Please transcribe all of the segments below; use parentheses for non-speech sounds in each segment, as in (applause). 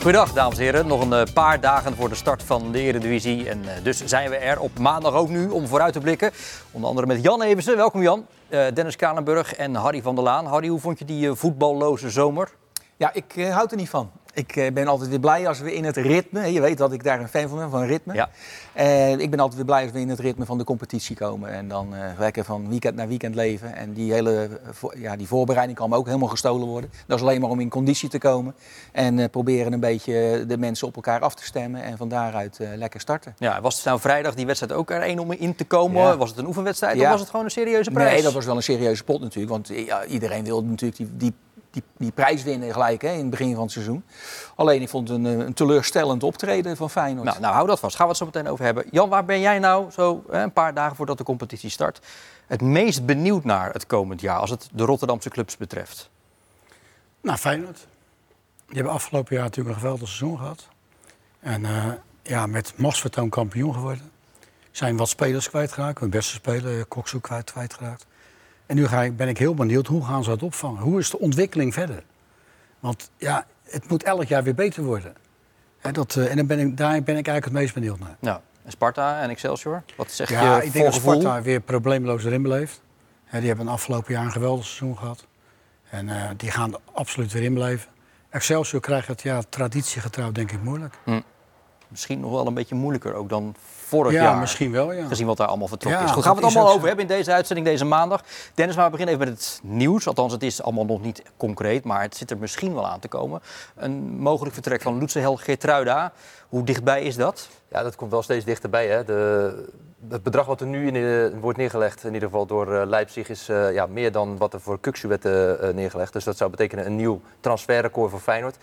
Goedendag dames en heren, nog een eh, paar dagen voor de start van de Eredivisie. En eh, dus zijn we er op maandag ook nu om vooruit te blikken. Onder andere met Jan Evensen, welkom Jan. Eh, Dennis Kalenburg en Harry van der Laan. Harry, hoe vond je die voetballoze zomer? Ja, ik eh, houd er niet van. Ik eh, ben altijd weer blij als we in het ritme... Je weet dat ik daar een fan van ben, van ritme. Ja. En ik ben altijd weer blij als we in het ritme van de competitie komen. En dan eh, lekker van weekend naar weekend leven. En die hele ja, die voorbereiding kan me ook helemaal gestolen worden. Dat is alleen maar om in conditie te komen. En proberen een beetje de mensen op elkaar af te stemmen. En van daaruit lekker starten. Ja, was het nou vrijdag die wedstrijd ook er één om in te komen? Ja. Was het een oefenwedstrijd Ja. of was het gewoon een serieuze prijs? Nee, dat was wel een serieuze pot natuurlijk. Want ja, iedereen wilde natuurlijk die, die, die, die prijs winnen gelijk hè, in het begin van het seizoen. Alleen ik vond het een, eh, een teleurstellend optreden van Feyenoord. Nou, nou, hou dat vast. Gaan we het zo meteen over hebben. Jan, waar ben jij nou, zo hè, een paar dagen voordat de competitie start, het meest benieuwd naar het komend jaar als het de Rotterdamse clubs betreft? Nou, Feyenoord. Die hebben afgelopen jaar natuurlijk een geweldig seizoen gehad. En eh, ja, met machtsvertoon kampioen geworden. Zijn wat spelers kwijtgeraakt. Hun beste speler, Koksu, kwijt, kwijtgeraakt. En nu ga ik, ben ik heel benieuwd, hoe gaan ze dat opvangen? Hoe is de ontwikkeling verder? Want ja, het moet elk jaar weer beter worden. Hè, dat, eh, en dan ben ik, daar ben ik eigenlijk het meest benieuwd naar. Nou, en Sparta en Excelsior? Wat zeg Ja, je ik denk dat? Sparta weer probleemloos erin beleeft. Die hebben een afgelopen jaar een geweldig seizoen gehad. En eh, die gaan er absoluut weer in blijven. Excelsior krijgt het ja, traditiegetrouw denk ik moeilijk. Misschien nog wel een beetje moeilijker ook dan vorig ja, jaar. misschien wel, ja. Gezien wat daar allemaal vertrokken Ja, is. Goed, gaan we het allemaal over zo. hebben in deze uitzending deze maandag. Dennis, maar we beginnen even met het nieuws. Althans, het is allemaal nog niet concreet, maar het zit er misschien wel aan te komen. Een mogelijk vertrek van Lutze Geertruida. Hoe dichtbij is dat? Ja, dat komt wel steeds dichterbij. Hè. De, het bedrag wat er nu in de- wordt neergelegd, in ieder geval door eh, Leipzig, is eh, ja, meer dan wat er voor Kuksu werd eh, neergelegd. Dus dat zou betekenen een nieuw transferrecord voor Feyenoord.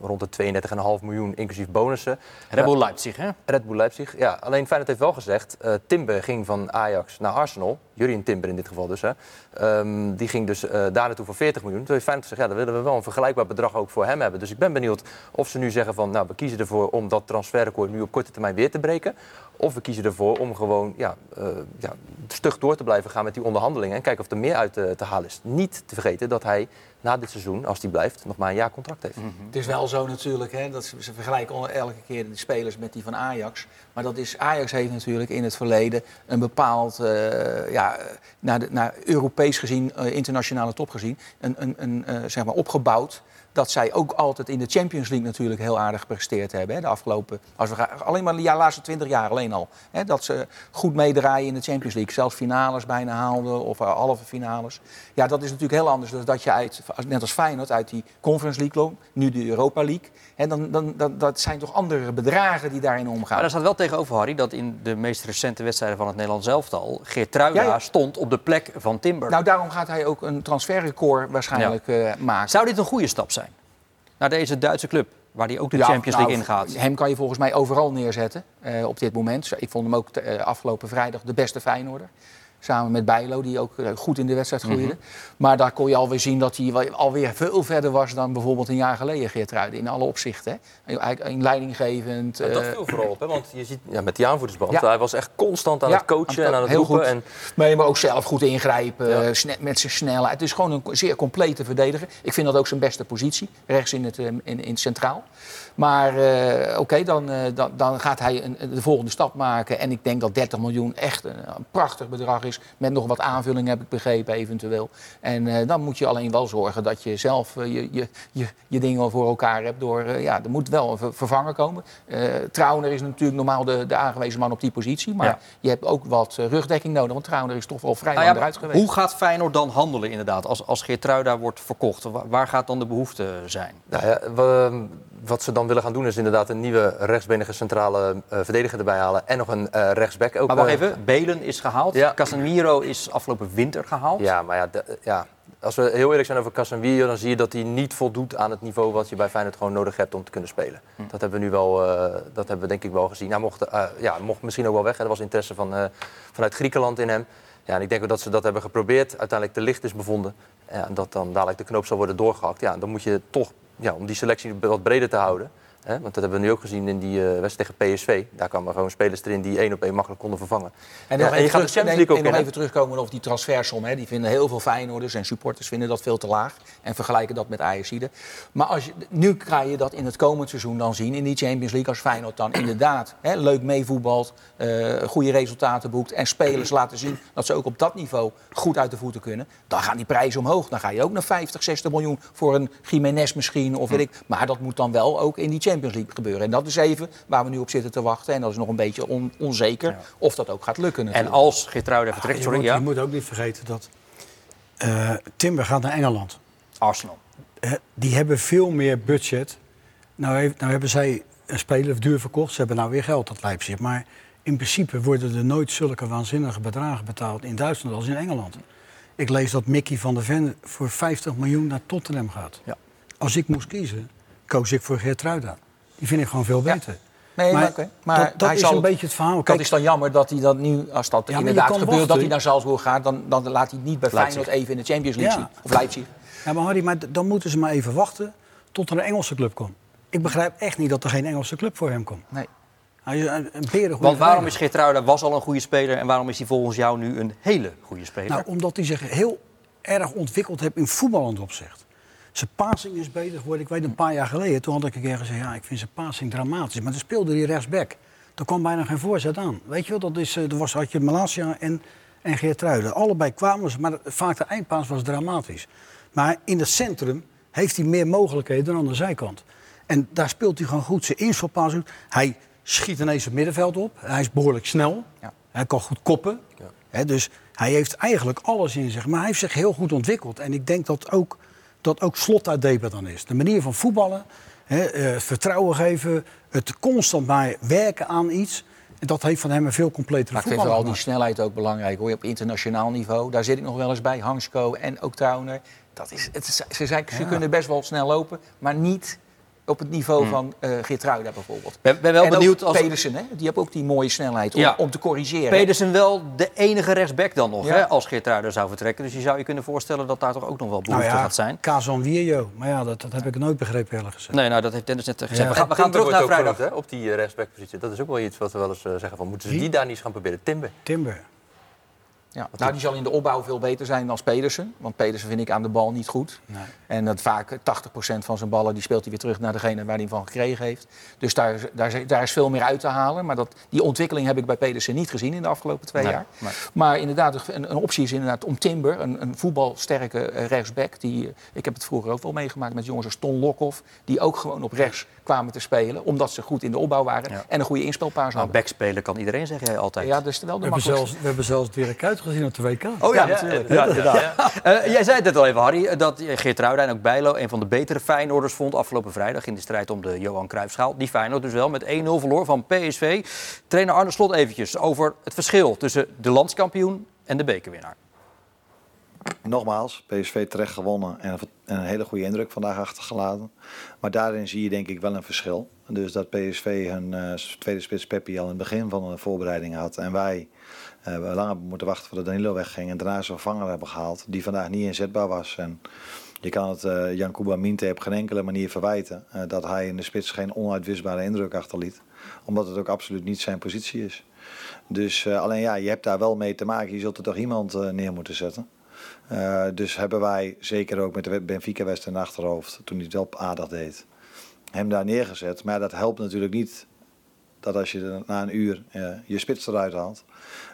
Rond de 32,5 miljoen, inclusief bonussen. Red Bull Leipzig, hè? Red Bull Leipzig. Ja, alleen Feyenoord heeft wel gezegd, eh Timber ging van Ajax naar Arsenal. Jurien Timber in dit geval dus. Hè. Ehm, die ging dus eh, daar naartoe voor 40 miljoen. Toen heeft Feyenoord gezegd, ja, dan willen we wel een vergelijkbaar bedrag ook voor hem hebben. Dus ik ben benieuwd of ze nu zeggen van, nou, we kiezen ervoor om dat transferrecord nu op korte termijn weer te breken. Of we kiezen ervoor om gewoon ja, eh, ja, stug door te blijven gaan met die onderhandelingen. En kijken of er meer uit te, te halen is. Niet te vergeten dat hij na dit seizoen, als hij blijft, nog maar een jaar contract heeft. Het is wel zo natuurlijk, hè, dat ze, ze vergelijken elke keer de spelers met die van Ajax. Maar dat is, Ajax heeft natuurlijk in het verleden een bepaald, eh, ja, naar, naar Europees gezien, eh, internationale top gezien, een, een, een, eh, zeg maar opgebouwd. Dat zij ook altijd in de Champions League natuurlijk heel aardig gepresteerd hebben. Hè, de afgelopen, als we gaan, alleen maar de laatste twintig jaar alleen al. Hè, dat ze goed meedraaien in de Champions League. Zelfs finales bijna haalden of eh, halve finales. Ja, dat is natuurlijk heel anders dan dat je uit, net als Feyenoord, uit die Conference League loopt. Nu de Europa League. Hè, dan, dan, dat zijn toch andere bedragen die daarin omgaan. Maar daar staat wel tegenover, Harry, dat in de meest recente wedstrijden van het Nederlands elftal... Geertruida Ja, ja. stond op de plek van Timber. Nou, daarom gaat hij ook een transferrecord waarschijnlijk eh, maken. Zou dit een goede stap zijn? Naar deze Duitse club, waar hij ook de Ja, Champions League nou, ingaat. Hem kan je volgens mij overal neerzetten eh, op dit moment. Ik vond hem ook eh, afgelopen vrijdag de beste Feyenoorder. Samen met Bijlo, die ook eh, goed in de wedstrijd groeide. Mhm. Maar daar kon je alweer zien dat hij alweer veel verder was dan bijvoorbeeld een jaar geleden, Geertruiden. In alle opzichten. Hè. Eigenlijk In leidinggevend. Maar dat eh, viel vooral op, hè? want je ziet ja, met die aanvoerdersband, Ja. hij was echt constant aan Ja, het coachen aan- en aan het roepen. En, Nee, maar ook zelf goed ingrijpen, met zijn snelheid. Het is gewoon een zeer complete verdediger. Ik vind dat ook zijn beste positie, rechts in het, eh, in, in het centraal. Maar eh, oké, dan, eh, dan, dan gaat hij een, de volgende stap maken. En ik denk dat 30 miljoen echt een, een prachtig bedrag is. Met nog wat aanvulling heb ik begrepen eventueel. En eh, dan moet je alleen wel zorgen dat je zelf je, je, je, je dingen voor elkaar hebt. Door, eh, ja, er moet wel een ver- vervanger komen. Eh Trauner is natuurlijk normaal de, de aangewezen man op die positie. Maar Ja. je hebt ook wat rugdekking nodig. Want Trauner is toch wel vrij Nou ja, lang eruit geweest. hoe gaat Feyenoord dan handelen inderdaad als, als Geertruida wordt verkocht? Wa- Waar gaat dan de behoefte zijn? nou ja, we- wat ze dan willen gaan doen is inderdaad een nieuwe rechtsbenige centrale eh, verdediger erbij halen. En nog een eh, rechtsback ook. Maar wacht eh, even, Belen is gehaald. Ja. Casemiro is afgelopen winter gehaald. Ja, maar ja, de- ja, als we heel eerlijk zijn over Casemiro, dan zie je dat hij niet voldoet aan het niveau wat je bij Feyenoord gewoon nodig hebt om te kunnen spelen. Hm. Dat hebben we nu wel, dat hebben we denk ik wel gezien. Hij mocht, ja, mocht misschien ook wel weg. hè. Er was interesse van, vanuit Griekenland in hem. Ja, en ik denk ook dat ze dat hebben geprobeerd. Uiteindelijk te licht is bevonden. En dat dan dadelijk de knoop zal worden doorgehakt. Ja, dan moet je toch, ja, om die selectie wat breder te houden. Hè, want dat hebben we nu ook gezien in die uh, wedstrijd tegen PSV. Daar kwamen gewoon spelers erin die één op één makkelijk konden vervangen. En, Ja, nog en je gaat de Champions League ook en nog even terugkomen op die transfersom. Hè. Die vinden heel veel Feyenoorders en supporters vinden dat veel te laag. En vergelijken dat met Ajaxide. Maar als je, nu ga je dat in het komend seizoen dan zien in die Champions League. Als Feyenoord dan inderdaad hè, leuk meevoetbalt, eh goede resultaten boekt. En spelers laten zien dat ze ook op dat niveau goed uit de voeten kunnen. Dan gaan die prijzen omhoog. Dan ga je ook naar 50, 60 miljoen voor een Jiménez misschien. Of weet ik. Maar dat moet dan wel ook in die Champions League gebeuren. En dat is even waar we nu op zitten te wachten. En dat is nog een beetje on- onzeker of dat ook gaat lukken En natuurlijk. als Geertruida vertrekt, je, sorry, moet, ja, je moet ook niet vergeten dat eh, Timber gaat naar Engeland. Arsenal. Die hebben veel meer budget. Nou, heeft, nou hebben zij een speler duur verkocht. Ze hebben nou weer geld, dat Leipzig. Maar in principe worden er nooit zulke waanzinnige bedragen betaald in Duitsland als in Engeland. Ik lees dat Mickey van der Ven voor 50 miljoen naar Tottenham gaat. Ja. Als ik moest kiezen, koos ik voor Geertruida. Die vind ik gewoon veel Ja. beter. Nee, maar, Maar oké. maar dat, dat hij is zal, een beetje het verhaal. dat Kijk, is dan jammer dat hij dat nu, als dat Ja, inderdaad gebeurt, dat hij naar Salzburg gaat, dan, dan laat hij het niet bij Leipzig. Feyenoord even in de Champions League Ja. zien. Of Leipzig. Ja, maar Harry, maar dan moeten ze maar even wachten tot er een Engelse club komt. Ik begrijp echt niet dat er geen Engelse club voor hem komt. Nee. Hij is een, een Want waarom is. Geertruida was al een goede speler en waarom is hij volgens jou nu een hele goede speler? Nou, omdat hij zich heel erg ontwikkeld heeft in voetballend opzicht. Zijn passing is beter geworden. Ik weet een paar jaar geleden, toen had ik een keer gezegd... ja, ik vind zijn passing dramatisch. Maar toen speelde hij rechtsback. Er kwam bijna geen voorzet aan. Weet je wel, dat is, eh, er was, had je Malasia en, en Geertruiden. Allebei kwamen ze, maar vaak de eindpaas was dramatisch. Maar in het centrum heeft hij meer mogelijkheden dan aan de zijkant. En daar speelt hij gewoon goed zijn inspelpaas uit. Hij schiet ineens het middenveld op. Hij is behoorlijk snel. Ja. Hij kan goed koppen. Hè, dus hij heeft eigenlijk alles in zich. Maar hij heeft zich heel goed ontwikkeld. En ik denk dat ook, dat ook slot daar dieper dan is. De manier van voetballen, hè, eh, het vertrouwen geven, het constant maar werken aan iets. En dat heeft van hem een veel completere Maar ik vind voetballer vooral die snelheid ook belangrijk hoor. Op internationaal niveau. Daar zit ik nog wel eens bij. Hangsco en ook Trauner. Dat is, het ze, zijn, ze kunnen best wel snel lopen, maar niet op het niveau van eh Geertruida bijvoorbeeld. Ik ben, ben wel en benieuwd ook als Pedersen, hè? die heeft ook die mooie snelheid om, Ja. om te corrigeren. Pedersen wel de enige rechtsback dan nog, Ja. hè, als Geertruida zou vertrekken. Dus je zou je kunnen voorstellen dat daar toch ook nog wel Nou behoefte ja, gaat zijn. Kazan Wierjo. Maar ja, dat, dat heb ik nooit begrepen eerlijk gezegd. Nee, nou, dat heeft Dennis net gezegd. Ja. We gaan, we gaan Timber terug naar vrijdag. hè, op die eh, rechtsbackpositie. Dat is ook wel iets wat we wel eens eh, zeggen. Van, moeten ze Wie? die daar niet eens gaan proberen? Timber. Timber. Ja. Nou, die zal in de opbouw veel beter zijn dan Pedersen. Want Pedersen vind ik aan de bal niet goed. Nee. En dat vaak eh, 80% van zijn ballen die speelt hij weer terug naar degene waar hij hem van gekregen heeft. Dus daar, is- daar, daar is veel meer uit te halen. Maar dat, die ontwikkeling heb ik bij Pedersen niet gezien in de afgelopen twee Nee, jaar. maar- Maar inderdaad, een, een optie is inderdaad om Timber, een, een voetbalsterke eh, rechtsback. Die, eh, ik heb het vroeger ook wel meegemaakt met jongens als Ton Lokhoff. Die ook gewoon op rechts kwamen te spelen. Omdat ze goed in de opbouw waren Ja. en een goede inspelpaas Nou, hadden. backspelen kan iedereen, zeg jij altijd. Ja, dat is wel We de hebben, makkelijkste. zelfs, we hebben zelfs Dirk Kuyt gezien op de WK. Oh ja, Ja, natuurlijk. ja, Ja, inderdaad. Eh, jij zei het net al even, Harry, eh, dat Geert Ruida en ook Bijlo een van de betere Feyenoorders vond afgelopen vrijdag in de strijd om de Johan Cruijffschaal. Die Feyenoord dus wel met 1-0 verloor van PSV. Trainer Arne Slot eventjes over het verschil tussen de landskampioen en de bekerwinnaar. Nogmaals, PSV terecht gewonnen en een hele goede indruk vandaag achtergelaten. Maar daarin zie je denk ik wel een verschil. Dus dat PSV hun eh, tweede spits Peppi al in het begin van de voorbereiding had. En wij we lang moeten wachten voordat Danilo wegging. En daarna zijn vervanger hebben gehaald die vandaag niet inzetbaar was. En je kan het eh Jan Kuba Minte op geen enkele manier verwijten. eh, dat hij in de spits geen onuitwisbare indruk achterliet. Omdat het ook absoluut niet zijn positie is. Dus eh, alleen ja, je hebt daar wel mee te maken. Je zult er toch iemand eh, neer moeten zetten. Dus hebben wij, zeker ook met de Benfica-wedstrijd in achterhoofd, toen hij het wel aardig deed, hem daar neergezet. Maar dat helpt natuurlijk niet dat als je na een uur je spits eruit haalt,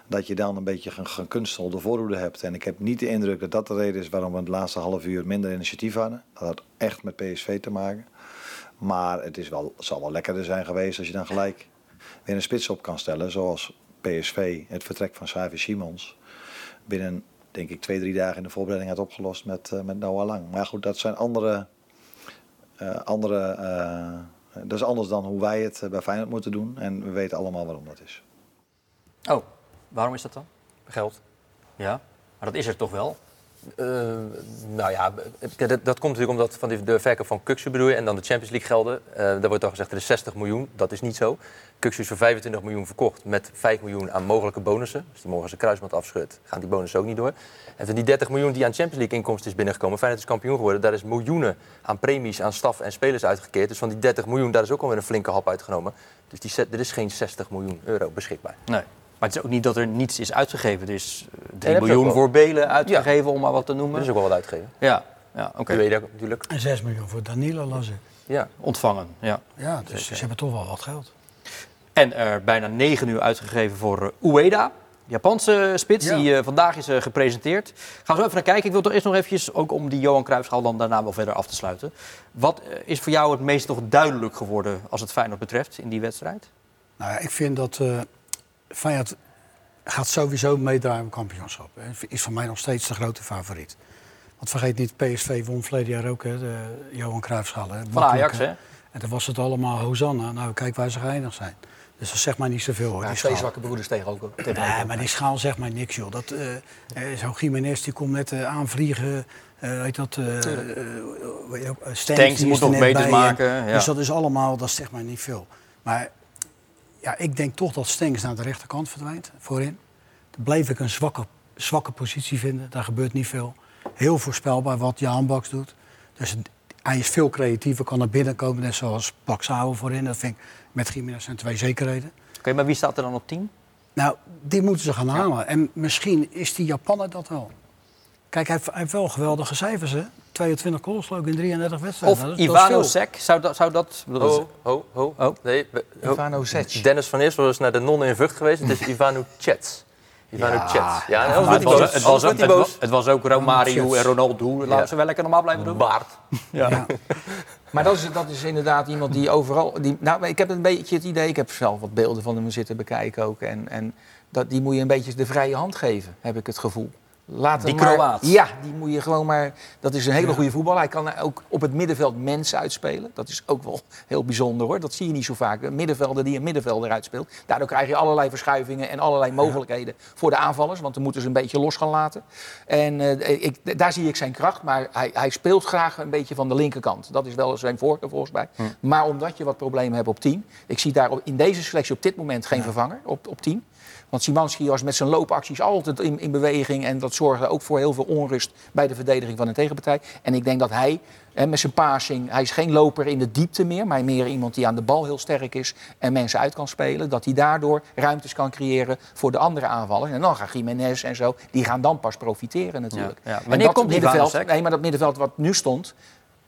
dat je dan een beetje een gekunstelde voorhoede hebt. En ik heb niet de indruk dat dat de reden is waarom we het laatste half uur minder initiatief hadden. Dat had echt met PSV te maken. Maar het, is wel, zal wel lekkerder zijn geweest als je dan gelijk weer een spits op kan stellen. Zoals PSV het vertrek van Xavi Simons binnen denk ik twee, drie dagen in de voorbereiding had opgelost met, uh, met Noah Lang. Maar goed, dat zijn andere... Uh, andere uh, dat is anders dan hoe wij het bij Feyenoord moeten doen. En we weten allemaal waarom dat is. Oh, waarom is dat dan? Geld. Ja, maar dat is er toch wel? Eh, nou ja, dat, dat komt natuurlijk omdat van die, de verkoop van Kuxu bedoel je en dan de Champions League gelden. Eh, daar wordt al gezegd er is 60 miljoen. Dat is niet zo. Kuxu is voor 25 miljoen verkocht met 5 miljoen aan mogelijke bonussen. Dus die mogen ze kruisband afscheurt, gaan die bonussen ook niet door. En van die 30 miljoen die aan Champions League inkomsten is binnengekomen, Feyenoord is kampioen geworden, daar is miljoenen aan premies aan staf en spelers uitgekeerd. Dus van die 30 miljoen, daar is ook alweer een flinke hap uitgenomen. Dus die, er is geen 60 miljoen euro beschikbaar. Nee. Maar het is ook niet dat er niets is uitgegeven. Er is eh, 3 dat heb je miljoen voor Belen uitgegeven, om maar wat te Er noemen. is ook wel wat uitgegeven. Ja, ja oké. Dat weet ook natuurlijk. En 6 miljoen voor Danilo las ik. Ja. Ontvangen, ja. Ja, dus ze hebben toch wel wat geld. En er bijna 9 uur uitgegeven voor eh, Ueda. Japanse spits, Ja. die eh, vandaag is eh, gepresenteerd. Gaan we zo even naar kijken. Ik wil toch eerst nog eventjes, ook om die Johan Cruijffschaal dan daarna wel verder af te sluiten. Wat eh, is voor jou het meest toch duidelijk geworden als het Feyenoord betreft in die wedstrijd? Nou ja, ik vind dat eh Feyenoord gaat sowieso meedraaien om kampioenschap. hè. Is voor mij nog steeds de grote favoriet. Want vergeet niet, PSV won verleden jaar ook, hè, de Johan Cruijffschaal. Van Ajax, hè? En dan was het allemaal Hosanna. Nou, kijk waar ze geëindigd zijn. Dus dat zegt mij niet zoveel hoor, die twee zwakke broeders tegen ook. tegen Nee, maar die schaal zegt mij niks, joh. Dat, eh, Zo'n Jiménez die komt net eh, aanvliegen. eh weet dat, Stenks, die is moet nog hè. maken, ja. Dus dat is allemaal, dat zegt mij niet veel. Maar ja, ik denk toch dat Stenks naar de rechterkant verdwijnt, voorin. Dan bleef ik een zwakke, zwakke positie vinden. Daar gebeurt niet veel. Heel voorspelbaar wat Jan Baks doet. Dus hij is veel creatiever, kan naar binnen komen. Net zoals Paxao voorin. Dat vind ik met Jiménez zijn twee zekerheden. Oké, maar wie staat er dan op 10? Nou, die moeten ze gaan halen. En misschien is die Japaner dat wel. Kijk, hij heeft, hij heeft wel geweldige cijfers, hè? 22 goals geloof ik in 33 wedstrijden. Of Dat is- dat is Ivano. Sek, zou dat... Zou dat bedoel, Ho, ho, ho. Oh. Nee, ho. Ivano Sec. Dennis van Eersel is naar de nonnen in Vught geweest. Het is Ivano Chets. Ivano Ja. Chets. Ja, het, was, het, boos. was het, het was ook Romario en Ronaldo. Laten Ja. ze wel lekker normaal blijven doen. Baard. (laughs) Ja. Maar dat is, dat is inderdaad iemand die overal. Die, nou, ik heb een beetje het idee, ik heb zelf wat beelden van hem zitten bekijken ook. En, en dat, die moet je een beetje de vrije hand geven, heb ik het gevoel. Laat Die maar- Kroaat. Ja, die moet je gewoon maar. Dat is een hele goede voetballer. Hij kan ook op het middenveld mensen uitspelen. Dat is ook wel (laughs) heel bijzonder hoor. Dat zie je niet zo vaak. Een middenvelder die een middenvelder uitspeelt. Daardoor krijg je allerlei verschuivingen en allerlei mogelijkheden voor de aanvallers. Want dan moeten ze een beetje los gaan laten. En eh, ik, daar zie ik zijn kracht. Maar hij, hij speelt graag een beetje van de linkerkant. Dat is wel zijn voorkeur volgens mij. Maar omdat je wat problemen hebt op 10. Ik zie daar in deze selectie op dit moment geen vervanger op, op 10. Want Simanski was met zijn loopacties altijd in, in beweging. En dat zorgde ook voor heel veel onrust bij de verdediging van de tegenpartij. En ik denk dat hij hè, met zijn passing, hij is geen loper in de diepte meer. Maar meer iemand die aan de bal heel sterk is en mensen uit kan spelen. Dat hij daardoor ruimtes kan creëren voor de andere aanvallers. En dan gaan Jiménez en zo, die gaan dan pas profiteren natuurlijk. Ja, ja. En Wanneer dat komt middenveld? Nee, maar dat middenveld wat nu stond...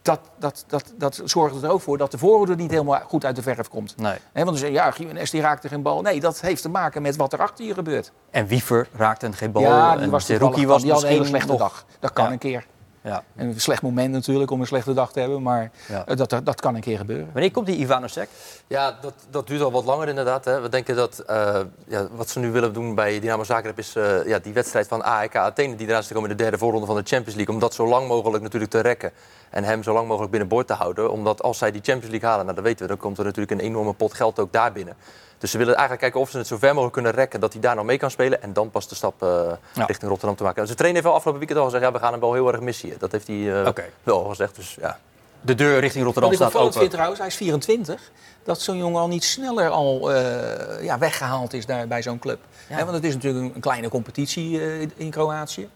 Dat, dat, dat, dat zorgde er ook voor dat de voorhoede niet helemaal goed uit de verf komt. Nee. Want dan zeggen ja, Jiménez die raakte geen bal. Nee, dat heeft te maken met wat er achter je gebeurt. En Wiever raakte geen bal. ja, die en was toevallig was die had een hele misschien slechte nog- dag. Dat kan Ja. een keer. Ja. En een slecht moment natuurlijk om een slechte dag te hebben. Maar Ja. eh, dat, dat kan een keer gebeuren. Wanneer komt die Ivano Sek? Ja, dat, dat duurt al wat langer inderdaad. Hè. We denken dat eh, ja, wat ze nu willen doen bij Dynamo Zagreb is eh, ja, die wedstrijd van AEK Athene die eraan zit te komen in de derde voorronde van de Champions League. Om dat zo lang mogelijk natuurlijk te rekken en hem zo lang mogelijk binnenboord te houden. Omdat als zij die Champions League halen, nou, dat weten we, dan komt er natuurlijk een enorme pot geld ook daar binnen. Dus ze willen eigenlijk kijken of ze het zo ver mogelijk kunnen rekken dat hij daar nog mee kan spelen. En dan pas de stap eh, Ja. richting Rotterdam te maken. En zijn trainer heeft wel afgelopen weekend al gezegd, ja, we gaan hem wel heel erg missen. hier. Dat heeft hij eh, Oké. wel al gezegd. Dus ja. De deur richting Rotterdam Wat ik staat open. vind trouwens, hij is 24. Dat zo'n jongen al niet sneller al eh, ja, weggehaald is daar bij zo'n club. Hè, want het is natuurlijk een, kleine competitie eh, in Kroatië.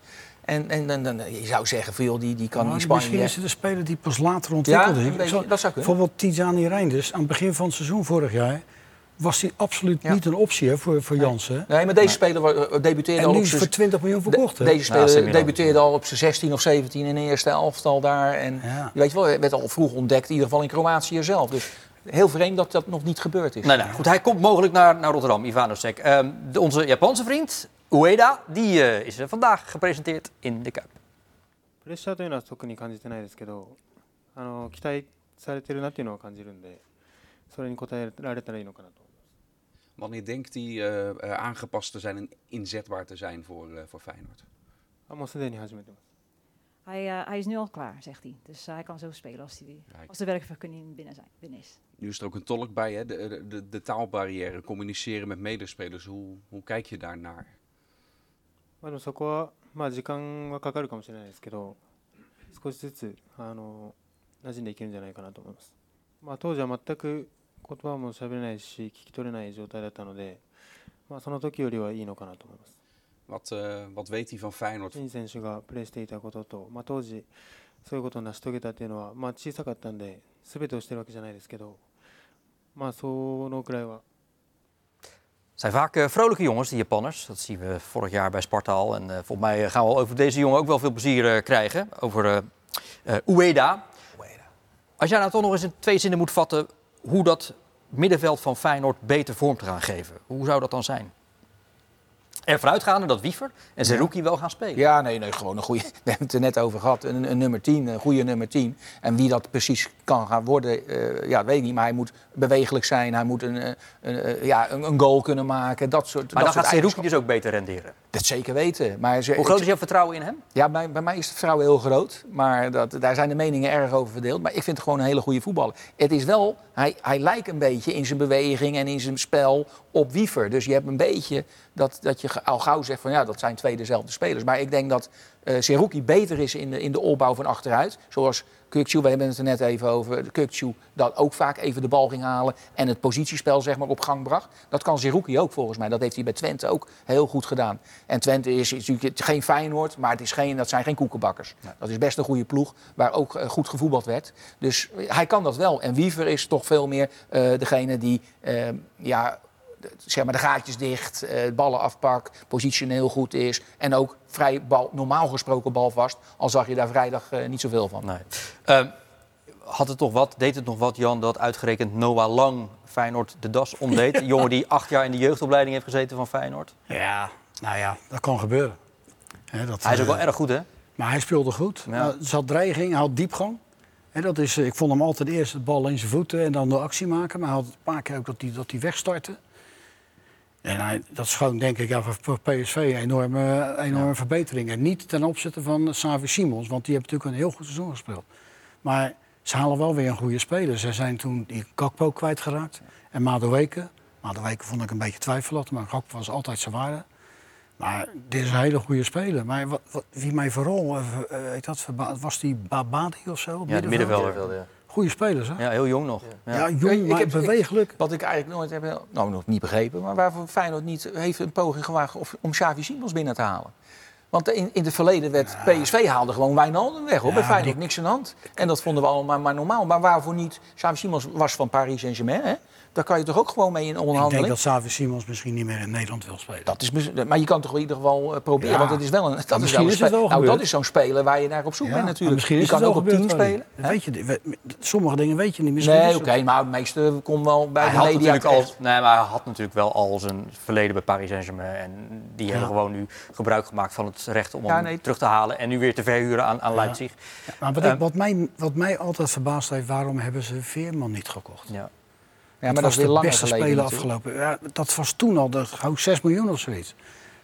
En, en, en, dan- je zou zeggen, veel die, die kan Maar in Spanje... Misschien is het een speler die pas later ontwikkeld Ja, beetje, Zo- dat zou kunnen. Bijvoorbeeld Tijani Reinders, aan het begin van het seizoen vorig jaar was hij absoluut Ja. niet een optie hè, voor, voor Jansen. Nee, maar deze speler wa- eh, debuteerde En al nu op is hij zijn... voor 20 miljoen verkocht. hè? Deze Ja, speler Seminar. debuteerde al op zijn 16 of 17 in de eerste elftal daar. En Ja. je weet wel, werd al vroeg ontdekt, in ieder geval in Kroatië zelf. Dus heel vreemd dat dat nog niet gebeurd is. Nee, nee. Goed, hij komt mogelijk naar, naar Rotterdam, Ivano Sek. Ehm, de- onze Japanse vriend, Ueda, die eh, is eh, vandaag gepresenteerd in de Kuip. プレッシャーというのは特に感じてないですけどあの期待されてるなっていうのは感じるんでそれに応えられたらいいのかなと Wanneer denkt hij eh, eh, aangepast te zijn en inzetbaar te zijn voor, eh, voor Feyenoord? あもうすでに始めてます Hij, eh, hij is nu al klaar, zegt hij. Dus eh, hij kan zo spelen als, hij, Kijk. als de werkvergunning binnen, zijn, binnen is. Nu is er ook een tolk bij, hè? De, de- de, de taalbarrière, communiceren met medespelers. Hoe, hoe kijk je daarnaar? まあ、でもそこは、まあ、時間はかかるかもしれないですけど少しずつあの馴染んでいけるんじゃないかなと思います、まあ、当時は全く 言葉も喋れないし聞き取れない状態だったので、まあ、その時よりはいいのかなと思います Wat, eh, wat weet hij van Feyenoord? 陳選手がプレーしていたことと、まあ、当時そういうことを成し遂げたっていうのは、まあ、小さかったんで全てをしてるわけじゃないですけどまあそのくらいは zijn vaak eh, vrolijke jongens, die Japanners. Dat zien we vorig jaar bij Sparta al. En eh, volgens mij gaan we over deze jongen ook wel veel plezier eh, krijgen. Over eh eh, Ueda. Als jij nou toch nog eens in twee zinnen moet vatten... hoe dat middenveld van Feyenoord beter vorm te gaan geven. Hoe zou dat dan zijn? Ervan uitgaande dat Wiever en Zerouki wel gaan spelen. Ja, nee, nee, gewoon een goede. (laughs) We hebben het er net over gehad. Een, een nummer 10, een goede nummer 10. En wie dat precies kan gaan worden, eh, ja, dat weet ik niet. Maar hij moet bewegelijk zijn. Hij moet een, eh, een, eh, ja, een, een goal kunnen maken. Dat soort. Maar dat dan gaat Zerouki dus ook beter renderen. Dat zeker weten. Maar ze, Hoe groot is jouw vertrouwen in hem? Ja, bij, bij mij is het vertrouwen heel groot. Maar dat, daar zijn de meningen erg over verdeeld. Maar ik vind het gewoon een hele goede voetballer. Het is wel, hij, hij lijkt een beetje in zijn beweging en in zijn spel op Wiever. Dus je hebt een beetje dat, dat je al gauw zegt van ja, dat zijn twee dezelfde spelers. Maar ik denk dat eh Seruki beter is in de, in de opbouw van achteruit. Zoals Kukcu, we hebben het er net even over. Kukcu dat ook vaak even de bal ging halen en het positiespel zeg maar, op gang bracht. Dat kan Seruki ook volgens mij. Dat heeft hij bij Twente ook heel goed gedaan. En Twente is, is natuurlijk geen Feyenoord, maar het is geen, dat zijn geen koekenbakkers. Dat is best een goede ploeg waar ook eh, goed gevoetbald werd. Dus eh, hij kan dat wel. En Wiever is toch veel meer degene die ja, zeg maar de gaatjes dicht, eh, ballen afpakt, positioneel goed is. En ook vrij bal, normaal gesproken balvast. Al zag je daar vrijdag eh, niet zoveel van. Nee. Ehm, had het toch wat, deed het nog wat, Jan, dat uitgerekend Noah Lang Feyenoord de das omdeed? (laughs) Een jongen die acht jaar in de jeugdopleiding heeft gezeten van Feyenoord. Ja, nou ja, dat kan gebeuren. Hè, dat, Hij is ook eh, wel erg goed, hè? Maar hij speelde goed. Ja. Nou, Er zat dreiging, hij had diepgang. Hè, dat is, ik vond hem altijd eerst de bal in zijn voeten en dan de actie maken. Maar hij had een paar keer ook dat hij, dat hij wegstartte. En hij, dat is gewoon, denk ik, ja, voor, PSV een enorme, enorme verbetering. En niet ten opzichte van Savi Simons, want die heeft natuurlijk een heel goed seizoen gespeeld. Maar ze halen wel weer een goede speler. Ze zijn toen die Gakpo kwijtgeraakt en Madueke. Madueke vond ik een beetje twijfelachtig, maar Gakpo was altijd zijn waarde. Maar dit is een hele goede speler. Maar wat, wat- wie mij vooral eh, weet dat, was die Babadi of zo? Ja, de middenveld? middenvelder. Ja. Goede spelers, hè? Ja, heel jong nog. Ja, Ja. jong, Ik maar ik-. Wat ik eigenlijk nooit heb, nou nog niet begrepen, maar waarvoor Feyenoord niet heeft een poging gewaagd of- om Xavi Simons binnen te halen. Want in, in het verleden werd PSV haalde gewoon Wijnaldum weg. Hoor. Ja, Bij Feyenoord die- niks aan de hand. En dat vonden we allemaal maar normaal. Maar waarvoor niet? Xavi Simons was van Paris Saint-Germain. Hè? Daar kan je toch ook gewoon mee in Ik denk dat Savi Simons misschien niet meer in Nederland wil spelen. Dat is, maar je kan toch in ieder geval eh, proberen. Ja. Want het is wel een, dat is wel misschien een is het spe- wel nou, dat is zo'n speler waar je naar op zoek Ja, bent natuurlijk. Misschien je is kan het ook wel op 10 gebeurd, Tony. spelen. Weet je. We- sommige dingen weet je niet. Misschien Nee, oké, maar het meeste komt wel bij Hij de had, media al, nee, maar hij had natuurlijk wel al zijn verleden bij Paris Saint-Germain. En die hebben gewoon nu gebruik gemaakt van het recht om Ja, hem nee. terug te halen. En nu weer te verhuren aan, aan Leipzig. Maar wat, Ehm, ik, wat, mij, wat mij altijd verbaasd heeft, waarom hebben ze Veerman niet gekocht? Ja. Ja, maar dat was is de beste speler afgelopen. Ja, dat was toen al, dat, gauw 6 miljoen of zoiets.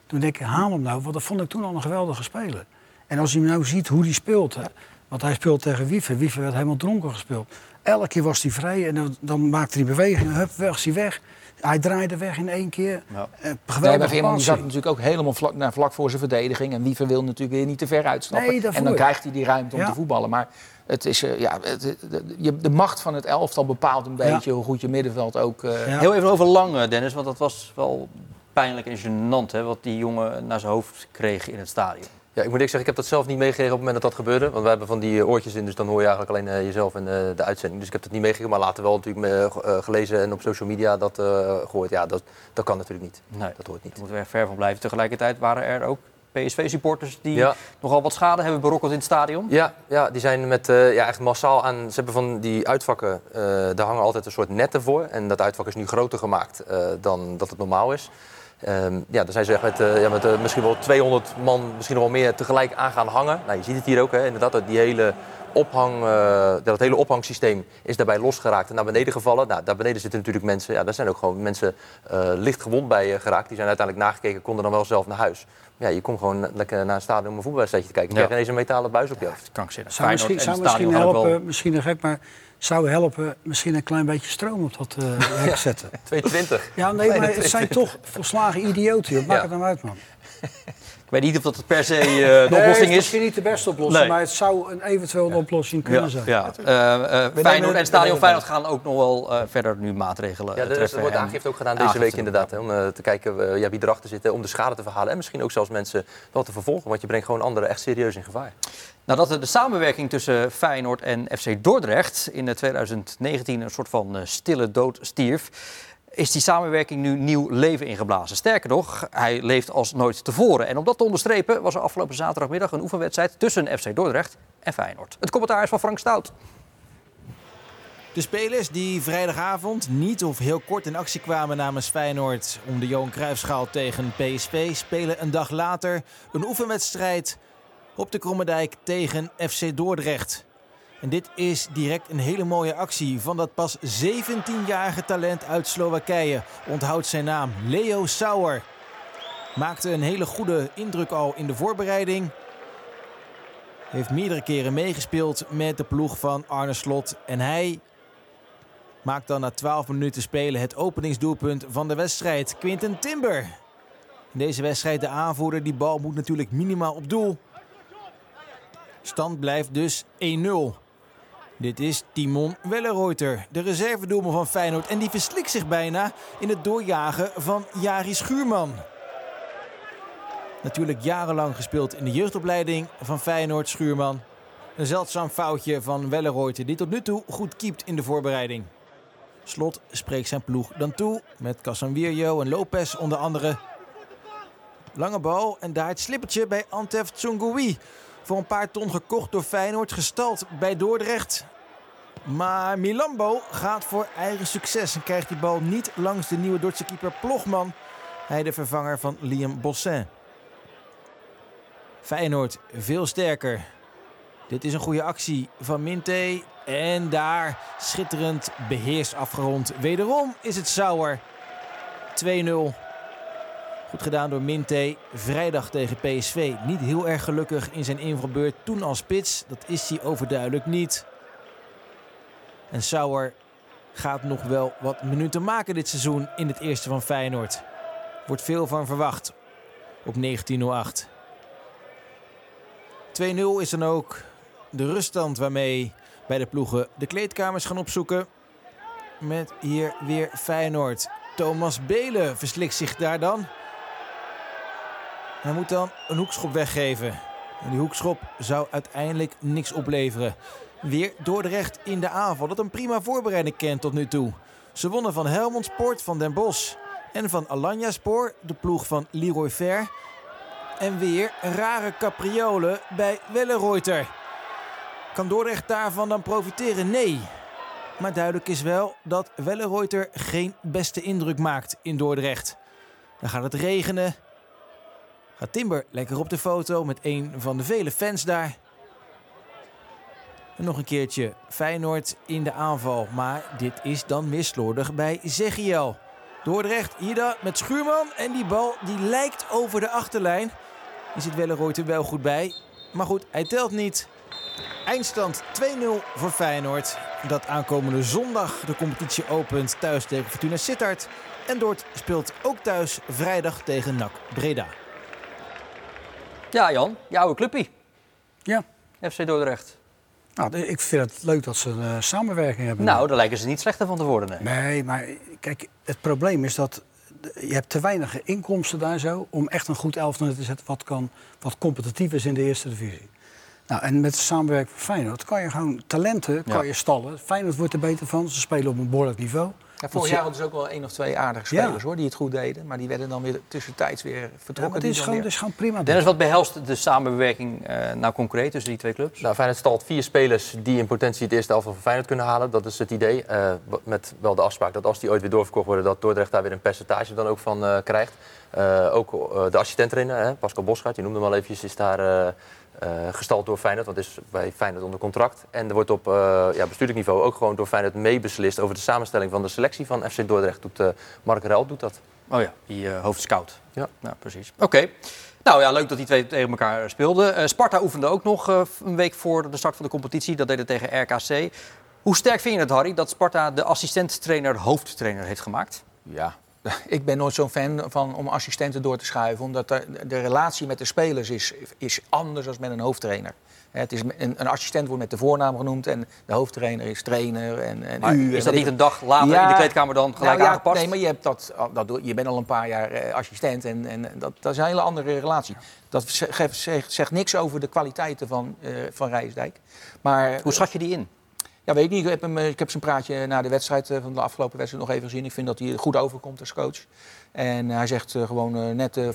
Toen denk ik, haal hem nou, want dat vond ik toen al een geweldige speler. En als je nou ziet hoe hij speelt, hè, want hij speelt tegen Wiever. Wiever werd helemaal dronken gespeeld. Elke keer was hij vrij en dan, dan maakte hij bewegingen, hup, was hij weg. Hij draaide weg in één keer. Ja. Eh, Nee, Veerman die zat natuurlijk ook helemaal vlak, naar, vlak voor zijn verdediging. En Wiever wil natuurlijk weer niet te ver uitstappen. Nee, daarvoor. en dan krijgt hij die ruimte om Ja. te voetballen. Maar het is, eh, ja, het, de, je- de macht van het elftal bepaalt een Ja. beetje hoe goed je middenveld ook... eh, Ja. Heel even over Lang, Dennis, want dat was wel pijnlijk en gênant hè, wat die jongen naar zijn hoofd kreeg in het stadion. Ja, ik moet eerlijk zeggen, ik heb dat zelf niet meegekregen op het moment dat dat gebeurde. Want we hebben van die eh, oortjes in, dus dan hoor je eigenlijk alleen eh, jezelf en eh, de uitzending. Dus ik heb dat niet meegekregen, maar later wel natuurlijk me- gelezen en op social media dat eh, gehoord. Ja, dat, dat kan natuurlijk niet. Nee, Dat hoort niet. daar moeten we er ver van blijven. Tegelijkertijd waren er ook PSV-supporters die Ja. nogal wat schade hebben berokkend in het stadion. Ja, ja die zijn met ja, echt massaal aan. Ze hebben van die uitvakken, eh, daar hangen altijd een soort netten voor. En dat uitvak is nu groter gemaakt dan dat het normaal is. Ehm, ja, daar zijn ze echt met, eh, ja, met eh, misschien wel 200 man, misschien nog wel meer, tegelijk aan gaan hangen. Nou, je ziet het hier ook, hè, inderdaad, dat die hele ophang, eh, dat hele ophangsysteem is daarbij losgeraakt en naar beneden gevallen. Nou, daar beneden zitten natuurlijk mensen, ja, daar zijn ook gewoon mensen eh, licht gewond bij geraakt. Die zijn uiteindelijk nagekeken, konden dan wel zelf naar huis. Ja, je komt gewoon lekker naar een stadion om een voetbalwedstrijdje te kijken. Je Ja. krijgt ineens een metalen buis op je hoofd. Krankzinnig. Zou misschien, Feyenoord zou misschien helpen, wel- misschien een gek, maar zou helpen misschien een klein beetje stroom op dat eh (laughs) hek te zetten. 220. Ja, nee, maar het zijn toch volslagen idioten. joh. Maak Ja. het nou uit, man. (laughs) Ik weet niet of dat per se eh, (laughs) de Nee, het oplossing is is. misschien niet de beste oplossing, Nee. maar het zou een eventueel een oplossing kunnen Ja, zijn. ja. Eh, eh, Feyenoord het- en Stadion Feyenoord gaan ook nog wel eh, verder nu maatregelen Ja, er, er wordt aangifte ook gedaan deze aangifte week inderdaad. Hè, om te kijken ja, wie erachter zit, hè, om de schade te verhalen. En misschien ook zelfs mensen wel te vervolgen. Want je brengt gewoon anderen echt serieus in gevaar. Nadat er de samenwerking tussen Feyenoord en FC Dordrecht in eh, 2019 een soort van eh, stille dood stierf, is die samenwerking nu nieuw leven ingeblazen. Sterker nog, hij leeft als nooit tevoren. En om dat te onderstrepen was er afgelopen zaterdagmiddag een oefenwedstrijd tussen FC Dordrecht en Feyenoord. Het commentaar is van Frank Stout. De spelers die vrijdagavond niet of heel kort in actie kwamen namens Feyenoord om de Johan Cruijffschaal tegen PSV spelen een dag later een oefenwedstrijd op de Krommerdijk tegen FC Dordrecht. En dit is direct een hele mooie actie van dat pas 17-jarige talent uit Slowakije. Onthoud zijn naam, Leo Sauer. Maakte een hele goede indruk al in de voorbereiding. Heeft meerdere keren meegespeeld met de ploeg van Arne Slot. En hij maakt dan na 12 minuten spelen het openingsdoelpunt van de wedstrijd. Quinten Timber. In deze wedstrijd de aanvoerder. Die bal moet natuurlijk minimaal op doel. Stand blijft dus 1-0. Dit is Timon Welleroyter, de reservedoelman van Feyenoord. En die verslikt zich bijna in het doorjagen van Jari Schuurman. Natuurlijk jarenlang gespeeld in de jeugdopleiding van Feyenoord Schuurman. Een zeldzaam foutje van Welleroyter die tot nu toe goed keept in de voorbereiding. Slot spreekt zijn ploeg dan toe met Casanvirio en Lopez onder andere. Lange bal en daar het slippertje bij Antef Tsungui. Voor een paar ton gekocht door Feyenoord, gestald bij Dordrecht. Maar Milambo gaat voor eigen succes en krijgt die bal niet langs de nieuwe Dordtse keeper Plogman. Hij de vervanger van Liam Bossin. Feyenoord veel sterker. Dit is een goede actie van Minte. En daar schitterend beheerst afgerond. Wederom is het Sauer. 2-0. Gedaan door Minte. Vrijdag tegen PSV. Niet heel erg gelukkig in zijn invalbeurt. Toen als spits. Dat is hij overduidelijk niet. En Sauer gaat nog wel wat minuten maken dit seizoen in het eerste van Feyenoord. Wordt veel van verwacht op 1908. 2-0 is dan ook de ruststand waarmee bij de ploegen de kleedkamers gaan opzoeken. Met hier weer Feyenoord. Thomas Belen verslikt zich daar dan. Hij moet dan een hoekschop weggeven. En die hoekschop zou uiteindelijk niks opleveren. Weer Dordrecht in de aanval. Dat een prima voorbereiding kent tot nu toe. Ze wonnen van Helmond Sport van Den Bosch. En van Alanya Spoor, de ploeg van Leroy Ver. En weer rare capriolen bij Welleroyter. Kan Dordrecht daarvan dan profiteren? Nee. Maar duidelijk is wel dat Welleroyter geen beste indruk maakt in Dordrecht. Dan gaat het regenen. Gaat Timber lekker op de foto met een van de vele fans daar. En nog een keertje Feyenoord in de aanval. Maar dit is dan weer slordig bij Zegiel. Dordrecht dan met Schuurman. En die bal die lijkt over de achterlijn. Die zit Welleroyter wel goed bij. Maar goed, hij telt niet. Eindstand 2-0 voor Feyenoord. Dat aankomende zondag de competitie opent thuis tegen Fortuna Sittard. En Dort speelt ook thuis vrijdag tegen NAC Breda. Ja, Jan, jouw oude clubpie. Ja. FC Dordrecht. Nou, ik vind het leuk dat ze een eh, samenwerking hebben. Nou, daar lijken ze niet slechter van te worden. Nee. Nee, maar kijk, het probleem is dat je hebt te weinig inkomsten daar zo om echt een goed elftal te zetten wat, kan, wat competitief is in de eerste divisie. Nou, en met de samenwerking van Feyenoord kan je gewoon talenten kan Ja. je stallen. Feyenoord wordt er beter van, ze spelen op een behoorlijk niveau. Ja, vorig jaar hadden ze ook wel één of twee aardige Ja. spelers hoor, die het goed deden. Maar die werden dan weer tussentijds weer vertrokken. die dit is, gewoon, weer- is gewoon prima. Dennis, wat behelst de samenwerking eh, nou concreet tussen die twee clubs? Nou, Feyenoord stalt vier spelers die in potentie het eerste elftal van Feyenoord kunnen halen. Dat is het idee. Eh, met wel de afspraak dat als die ooit weer doorverkocht worden, dat Dordrecht daar weer een percentage dan ook van eh, krijgt. Eh, ook eh, de assistent-trainer, hè, Pascal Bosgaard, je noemde hem al eventjes, is daar eh, eh, gestald door Feyenoord. Want is bij Feyenoord onder contract. En er wordt op eh, ja, bestuurlijk niveau ook gewoon door Feyenoord meebeslist over de samenstelling van de selectie van FC Dordrecht. Doet, eh, Mark Ruil doet dat. Oh ja, die eh, hoofdscout. Ja. Nou, precies. Oké. Nou ja, leuk dat die twee tegen elkaar speelden. Eh, Sparta oefende ook nog eh, een week voor de start van de competitie. Dat deed het tegen RKC. Hoe sterk vind je het, Harry, dat Sparta de assistent-trainer hoofdtrainer heeft gemaakt? Ja, (laughs) ik ben nooit zo'n fan van om assistenten door te schuiven. Omdat de, de relatie met de spelers is, is anders dan met een hoofdtrainer. Het is een, een assistent wordt met de voornaam genoemd en de hoofdtrainer is trainer. En, en Maar u, is dat niet een dag later Ja, in de kleedkamer dan gelijk nou ja, aangepast? Nee, maar je, hebt dat, dat, doe- je bent al een paar jaar eh, assistent en, en dat, dat is een hele andere relatie. Dat zegt, zegt, zegt niks over de kwaliteiten van, eh van Rijsdijk. Maar, Hoe schat je die in? Ja, weet ik niet. Ik heb, hem, eh, ik heb zijn praatje na de wedstrijd eh, van de afgelopen wedstrijd nog even gezien. Ik vind dat hij goed overkomt als coach. En hij zegt eh, gewoon eh, net eh,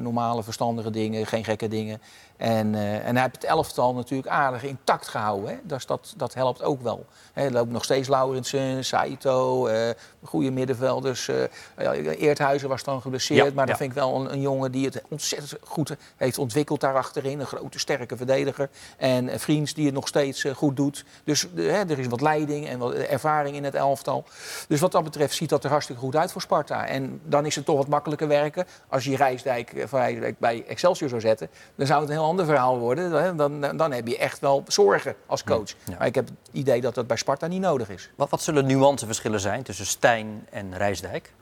normale, verstandige dingen, geen gekke dingen. En, en hij heeft het elftal natuurlijk aardig intact gehouden. Hè? Dus dat, dat helpt ook wel. Hè, er loopt nog steeds Laurensen, Saito, eh goede middenvelders. eh Eerthuizen was dan geblesseerd. Ja, maar dat ja. vind ik wel een, een jongen die het ontzettend goed heeft ontwikkeld daar achterin. Een grote, sterke verdediger. En Vriends die het nog steeds goed doet. Dus hè, er is wat leiding en wat ervaring in het elftal. Dus wat dat betreft ziet dat er hartstikke goed uit voor Sparta. En dan is het toch wat makkelijker werken. Als je Rijsdijk, eh, van Rijsdijk bij Excelsior zou zetten, dan zou het een heel ander verhaal worden. Dan, dan, dan heb je echt wel zorgen als coach. Ja. Maar ik heb het idee dat dat bij Sparta niet nodig is. Wat, wat zullen nuanceverschillen zijn tussen Stijn en Rijsdijk?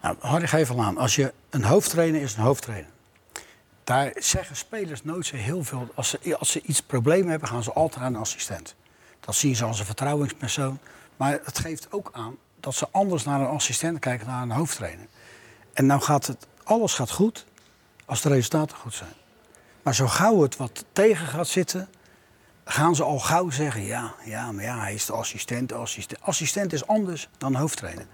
Nou, Harry, geef al aan. Als je een hoofdtrainer is, een hoofdtrainer. Daar zeggen spelers nooit zo heel veel. Als ze, als ze iets problemen hebben, gaan ze altijd naar een assistent. Dat zien ze als een vertrouwenspersoon. Maar het geeft ook aan dat ze anders naar een assistent kijken naar een hoofdtrainer. En nou gaat het, alles gaat goed als de resultaten goed zijn. Maar zo gauw het wat tegen gaat zitten, gaan ze al gauw zeggen: ja, ja, maar ja, hij is de assistent. assistent. Assistent is anders dan hoofdtrainer.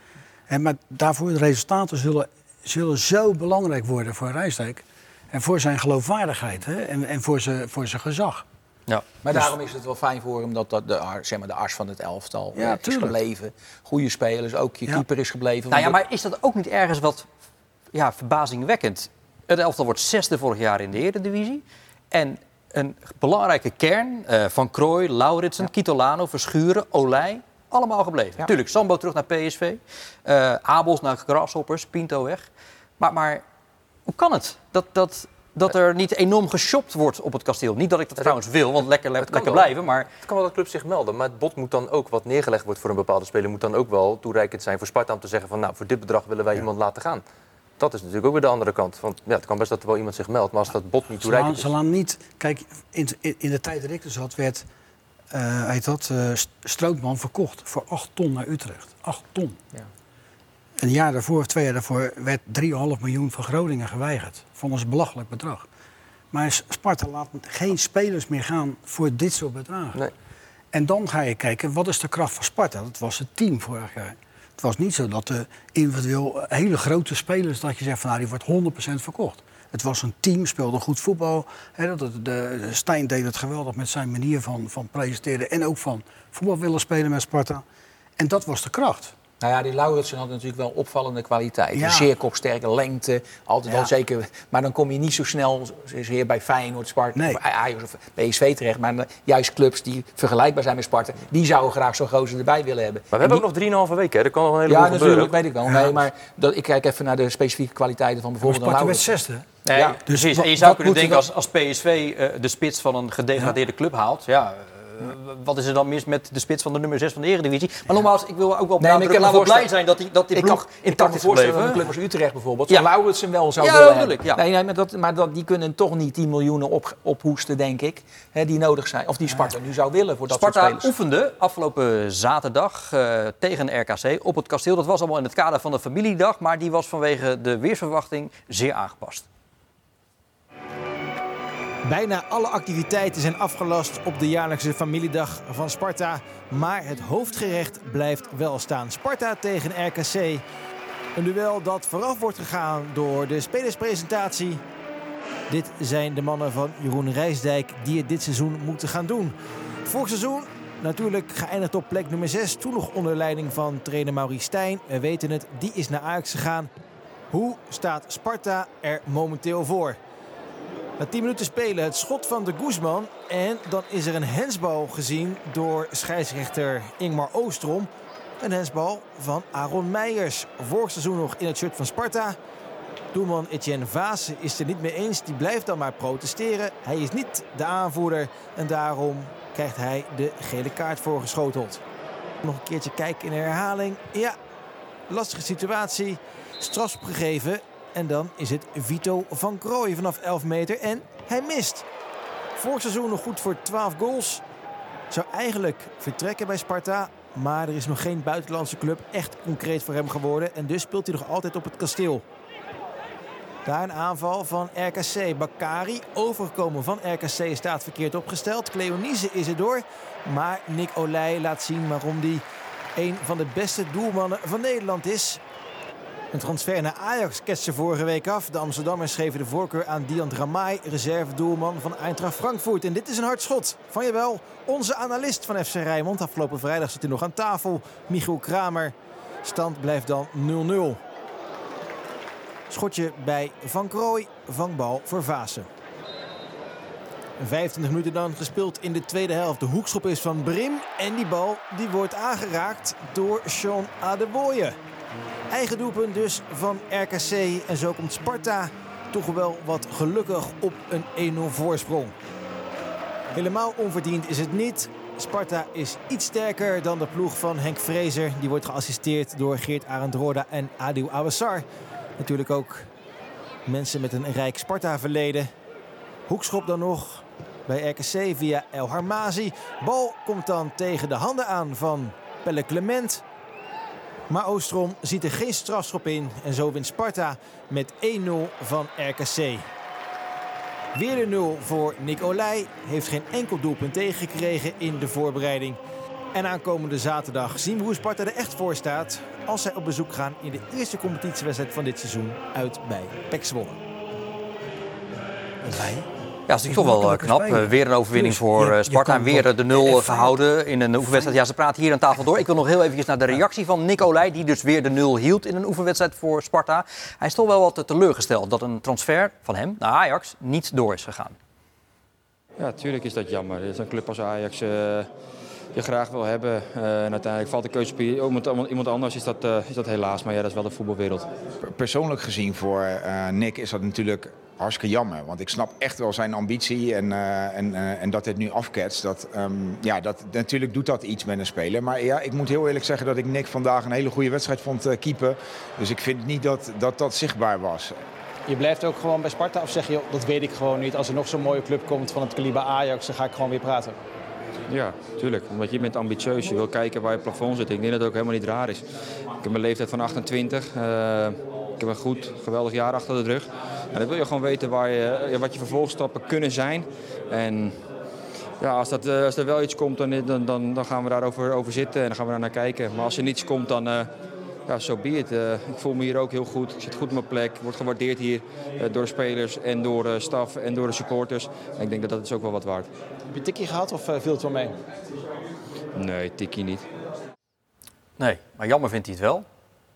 En maar daarvoor de resultaten zullen, zullen zo belangrijk worden voor Rijsdijk. En voor zijn geloofwaardigheid hè? En, en voor, voor zijn gezag. Ja. Maar Dus- daarom is het wel fijn voor hem dat, dat de, ar- zeg maar, de as van het elftal Ja, is tuurlijk. gebleven. Goede spelers, ook je Ja. keeper is gebleven. Nou ja, maar is dat ook niet ergens wat ja, verbazingwekkend? Het elftal wordt zesde vorig jaar in de Eredivisie. En een belangrijke kern eh, van Krooi, Lauritsen, Kitolano, Verschuren, Olij... allemaal gebleven. Ja. Tuurlijk, Sambo terug naar PSV. eh, Abels naar Grasshoppers, Pinto weg. Maar, maar hoe kan het dat, dat, dat er niet enorm geshopt wordt op het kasteel? Niet dat ik dat trouwens wil, want lekker, kan lekker wel. blijven. Maar Het kan wel dat club zich melden, maar het bod moet dan ook, wat neergelegd wordt voor een bepaalde speler, moet dan ook wel toereikend zijn voor Sparta om te zeggen van nou, voor dit bedrag willen wij iemand laten gaan. Dat is natuurlijk ook weer de andere kant. Want ja, het kan best dat er wel iemand zich meldt, maar als dat bod niet toereikend is... ze laten niet. Kijk, in, in, de tijd dat ik er zat, werd eh, heet dat, eh, St- Strootman verkocht voor 8 ton naar Utrecht. 8 ton. Ja. Een jaar daarvoor, twee jaar daarvoor, werd 3,5 miljoen van Groningen geweigerd. Vonden ze een belachelijk bedrag. Maar Sparta laat geen spelers meer gaan voor dit soort bedragen. Nee. En dan ga je kijken, wat is de kracht van Sparta? Dat was het team vorig jaar. Het was niet zo dat de individueel hele grote spelers... dat je zegt van nou, die wordt 100% verkocht. Het was een team, speelde goed voetbal. Dat, de, de, Stijn deed het geweldig met zijn manier van, van presenteren... en ook van voetbal willen spelen met Sparta. En dat was de kracht. Nou ja, die Lauritsen had natuurlijk wel opvallende kwaliteiten. Ja. Zeer kopsterke, lengte, altijd Ja. wel zeker. Maar dan kom je niet zo snel zeer bij Feyenoord, Sparta, Nee. of Ajax of PSV terecht. Maar juist clubs die vergelijkbaar zijn met Sparta, die zouden graag zo'n gozer erbij willen hebben. Maar we hebben En ook nog 3,5 weken, hè? er kan nog een heleboel Ja, gebeuren. natuurlijk, weet ik wel. Nee, maar dat, ik kijk even naar de specifieke kwaliteiten van bijvoorbeeld Sparta werd zesde. Nee, Ja, dus en je zou kunnen denken, als, als PSV eh, de spits van een gedegradeerde club haalt... Ja, wat is er dan mis met de spits van de nummer 6 van de Eredivisie? Maar nogmaals, ik wil ook wel Nee, ik kan laten we blij zijn dat die, dat die Ik kan, ploeg ik kan intact is gebleven. een club als Utrecht bijvoorbeeld, Ja. Lauritsen wel zou Ja, willen ik, ja. Nee, nee, maar, dat, maar dat, die kunnen toch niet 10 miljoenen op, ophoesten, denk ik. Hè, die nodig zijn. Of die Sparta nu zou willen voor dat Sparta soort spelers. oefende afgelopen zaterdag eh, tegen RKC op het kasteel. Dat was allemaal in het kader van de familiedag, maar die was vanwege de weersverwachting zeer aangepast. Bijna alle activiteiten zijn afgelast op de jaarlijkse familiedag van Sparta. Maar het hoofdgerecht blijft wel staan. Sparta tegen RKC. Een duel dat vooraf wordt gegaan door de spelerspresentatie. Dit zijn de mannen van Jeroen Rijsdijk die het dit seizoen moeten gaan doen. Vorig seizoen natuurlijk geëindigd op plek nummer 6. Toen nog onder leiding van trainer Maurice Stijn. We weten het, die is naar Ajax gegaan. Hoe staat Sparta er momenteel voor? Na 10 minuten spelen het schot van de Guzman. En dan is er een hensbal gezien door scheidsrechter Ingmar Oostrom. Een hensbal van Aaron Meijers. Vorig seizoen nog in het shirt van Sparta. Doelman Etienne Vaas is er niet mee eens. Die blijft dan maar protesteren. Hij is niet de aanvoerder. En daarom krijgt hij de gele kaart voorgeschoteld. Nog een keertje kijken in de herhaling. Ja, lastige situatie. Strafschop gegeven. En dan is het Vito van Krooij vanaf 11 meter. En hij mist. Vorig seizoen nog goed voor 12 goals. Zou eigenlijk vertrekken bij Sparta. Maar er is nog geen buitenlandse club echt concreet voor hem geworden. En dus speelt hij nog altijd op het kasteel. Daar een aanval van RKC. Bakari, overgekomen van RKC, staat verkeerd opgesteld. Cleonise is er door. Maar Nick Olij laat zien waarom hij een van de beste doelmannen van Nederland is. Een transfer naar Ajax ketste vorige week af. De Amsterdammers geven de voorkeur aan Dian Dramai, reservedoelman van Eintracht Frankfurt. En dit is een hard schot van jawel, onze analist van FC Rijnmond. Afgelopen vrijdag zit hij nog aan tafel, Michiel Kramer. Stand blijft dan 0-0. Schotje bij Van Krooij, vangbal voor Vaassen. 25 minuten dan gespeeld in de tweede helft. De hoekschop is van Brim en die bal die wordt aangeraakt door Sean Adeboye. Eigen doelpunt dus van RKC en zo komt Sparta toch wel wat gelukkig op een 1-0 voorsprong. Helemaal onverdiend is het niet. Sparta is iets sterker dan de ploeg van Henk Vrezer. Die wordt geassisteerd door Geert Arendroda en Adil Awassar. Natuurlijk ook mensen met een rijk Sparta-verleden. Hoekschop dan nog bij RKC via El Harmazi. Bal komt dan tegen de handen aan van Pelle Clement. Maar Oostrom ziet er geen strafschop in. En zo wint Sparta met 1-0 van RKC. Weer de 0 voor Nick Olij. Heeft geen enkel doelpunt tegengekregen in de voorbereiding. En aankomende zaterdag zien we hoe Sparta er echt voor staat... als zij op bezoek gaan in de eerste competitiewedstrijd van dit seizoen uit bij PEC Zwolle. Ja, dat is natuurlijk toch wel eh, knap. Eh, weer een overwinning voor eh, Sparta. En weer de nul eh, gehouden in een oefenwedstrijd. Ja, ze praten hier aan tafel door. Ik wil nog heel even naar de reactie van Nick Olij... die dus weer de nul hield in een oefenwedstrijd voor Sparta. Hij is toch wel wat teleurgesteld dat een transfer van hem naar Ajax niet door is gegaan. Ja, natuurlijk is dat jammer. Het is een club als Ajax eh, je graag wil hebben. Eh, en uiteindelijk valt de keuze op iemand, iemand anders, is dat, eh, is dat helaas. Maar ja, dat is wel de voetbalwereld. Persoonlijk gezien voor eh, Nick is dat natuurlijk hartstikke jammer. Want ik snap echt wel zijn ambitie en, eh, en, eh, en dat dit nu afketst. Dat, ehm, ja, dat, natuurlijk doet dat iets met een speler. Maar ja, ik moet heel eerlijk zeggen dat ik Nick vandaag een hele goede wedstrijd vond eh, keepen. Dus ik vind niet dat, dat dat zichtbaar was. Je blijft ook gewoon bij Sparta of zeg je, dat weet ik gewoon niet. Als er nog zo'n mooie club komt van het kaliber Ajax, dan ga ik gewoon weer praten. Ja, tuurlijk. Omdat je bent ambitieus. Je wil kijken waar je plafond zit. Ik denk dat het ook helemaal niet raar is. Ik heb een leeftijd van 28. Ik heb een goed, geweldig jaar achter de rug. En dan wil je gewoon weten waar je, wat je vervolgstappen kunnen zijn. En ja, als, dat, eh, als er wel iets komt, dan, dan, dan, dan gaan we daarover over zitten en dan gaan we daar naar kijken. Maar als er niets komt, dan eh ja, zo be it. Eh, ik voel me hier ook heel goed. Ik zit goed op mijn plek. Ik word gewaardeerd hier door de spelers en door de staf en door de supporters. En ik denk dat dat is ook wel wat waard. Heb je tikkie gehad of viel het wel mee? Nee, tikkie niet. Nee, maar jammer vindt hij het wel.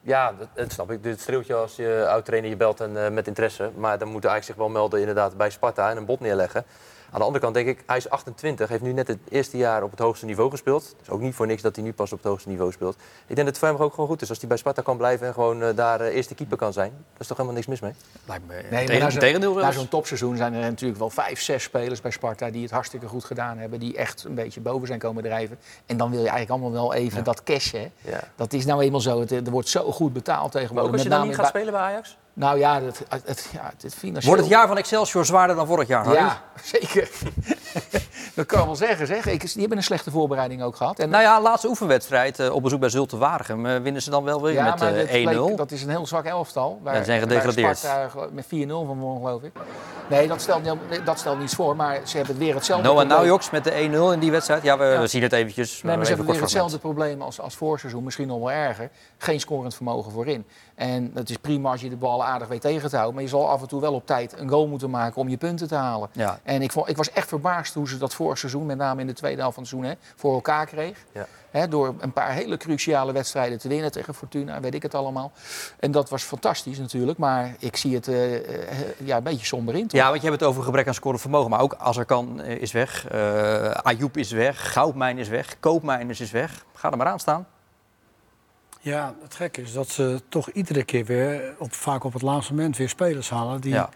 Ja, dat, snap ik. Dit streeltje als je oud-trainer je belt en, eh, met interesse. Maar dan moet eigenlijk zich wel melden inderdaad bij Sparta en een bod neerleggen. Aan de andere kant denk ik, hij is 28, heeft nu net het eerste jaar op het hoogste niveau gespeeld. Is ook niet voor niks dat hij nu pas op het hoogste niveau speelt. Ik denk dat het voor hem ook gewoon goed is. Als hij bij Sparta kan blijven en gewoon eh, daar eh, eerste keeper kan zijn. Daar is toch helemaal niks mis mee? Lijkt me Nee, tegen- maar na zo'n- tegendeel na zo'n topseizoen zijn er natuurlijk wel vijf, zes spelers bij Sparta die het hartstikke goed gedaan hebben. Die echt een beetje boven zijn komen drijven. En dan wil je eigenlijk allemaal wel even dat cashen. hè. Ja. Dat is nou eenmaal zo. Het, er wordt zo goed betaald Maar tegenwoordig. ook als je Met dan niet gaat bij- spelen bij Ajax? Nou ja, het, het, ja, het financieel... Wordt het jaar van Excelsior zwaarder dan vorig jaar, Harry? Ja, (laughs) zeker. dat kan wel zeggen. Zeg. Ik, die hebben een slechte voorbereiding ook gehad. En Nou ja, laatste oefenwedstrijd eh, op bezoek bij Zulte Waregem eh, winnen ze dan wel weer Ja, met maar eh, dat 1-0. dat is een heel zwak elftal. Waar, Ja, ze zijn gedegradeerd. Sparta met 4-0 van won, geloof ik. Nee, dat stelt, niet- dat stelt niets voor. Maar ze hebben weer hetzelfde Noah probleem. Naujoks met de 1-0 in die wedstrijd. Ja, we, Ja. zien het eventjes. Nee, maar ze hebben weer hetzelfde probleem als, als voorseizoen. Misschien nog wel erger. Geen scorend vermogen voorin. En het is prima als je de bal aardig weet tegen te houden. Maar je zal af en toe wel op tijd een goal moeten maken om je punten te halen. Ja. En ik, vond, ik was echt verbaasd hoe ze dat vorig seizoen, met name in de tweede helft van het seizoen, hè, voor elkaar kreeg. Ja. Hè, door een paar hele cruciale wedstrijden te winnen tegen Fortuna, weet ik het allemaal. En dat was fantastisch natuurlijk. Maar ik zie het eh, eh, ja, een beetje somber in. toch? Ja, want je hebt het over gebrek aan scorend vermogen. Maar ook Azarkan eh, is weg. eh Ayoub is weg. Goudmijn is weg. Koopmijners is weg. Ga er maar aan staan. Ja, het gekke is dat ze toch iedere keer weer, op, vaak op het laatste moment, weer spelers halen die, Ja.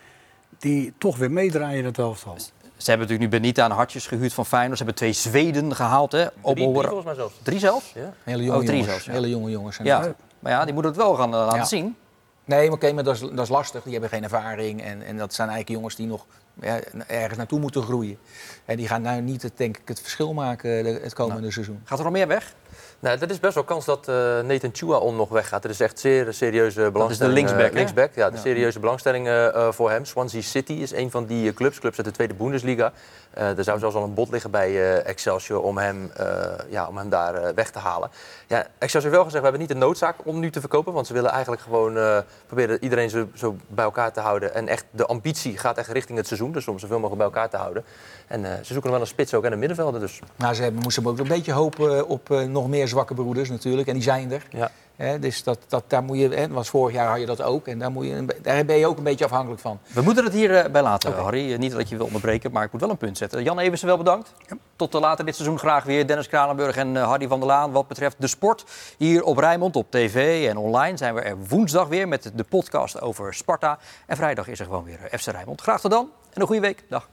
die toch weer meedraaien in het elftal. Ze hebben natuurlijk nu Benita en Hartjes gehuurd van Feyenoord. Ze hebben twee Zweden gehaald. Hè? Drie, drie volgens mij zelfs. Drie zelfs? Ja. Hele jonge Oh, drie jongens. zelfs, ja. Hele jonge jongens. zijn Ja, dat. maar ja, die moeten het wel gaan eh, laten Ja. zien. Nee, maar oké, maar dat is, dat is lastig. Die hebben geen ervaring. En, en dat zijn eigenlijk jongens die nog ja, ergens naartoe moeten groeien. En die gaan nou niet, het, denk ik, het verschil maken de- het komende seizoen. Gaat er nog meer weg? Nou, er is best wel kans dat eh Nathan Chua nog weggaat. Er is echt zeer serieuze belangstelling. linksback, eh, hè? linksback, ja, de Ja. serieuze belangstelling eh, eh, voor hem. Swansea City is een van die eh, clubs, clubs uit de tweede Bundesliga. Eh, er zou zelfs al een bod liggen bij eh, Excelsior om hem, eh, ja, om hem daar eh, weg te halen. Ja, Excelsior heeft wel gezegd, we hebben niet de noodzaak om nu te verkopen. Want ze willen eigenlijk gewoon eh, proberen iedereen zo, zo bij elkaar te houden. En echt de ambitie gaat echt richting het seizoen. Dus om zoveel mogelijk bij elkaar te houden. En eh, ze zoeken wel een spits ook en een middenvelder. Dus Nou, ze hebben, moesten ook een beetje hopen op eh, nog meer zwakke broeders natuurlijk. En die zijn er. Ja. Hè, dus dat, dat, daar moet je, hè, was vorig jaar had je dat ook. En daar, moet je, daar ben je ook een beetje afhankelijk van. We moeten het hier eh, bij laten, Harry. Eh, Niet dat je wil onderbreken, maar ik moet wel een punt zetten. Jan Eversen, wel bedankt. Tot uh, later dit seizoen graag weer. Dennis Kranenburg en eh, Harry van der Laan. Wat betreft de sport hier op Rijnmond, op tv en online... zijn we er woensdag weer met de podcast over Sparta. En vrijdag is er gewoon weer FC Rijnmond. Graag tot dan en een goede week. Dag.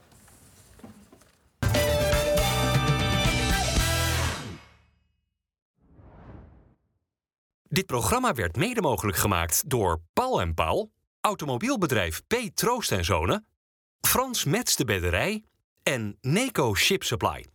Dit programma werd mede mogelijk gemaakt door Paul en Paul, automobielbedrijf P. Troost en Zonen, Frans Mets de Bedderij en Neco Ship Supply.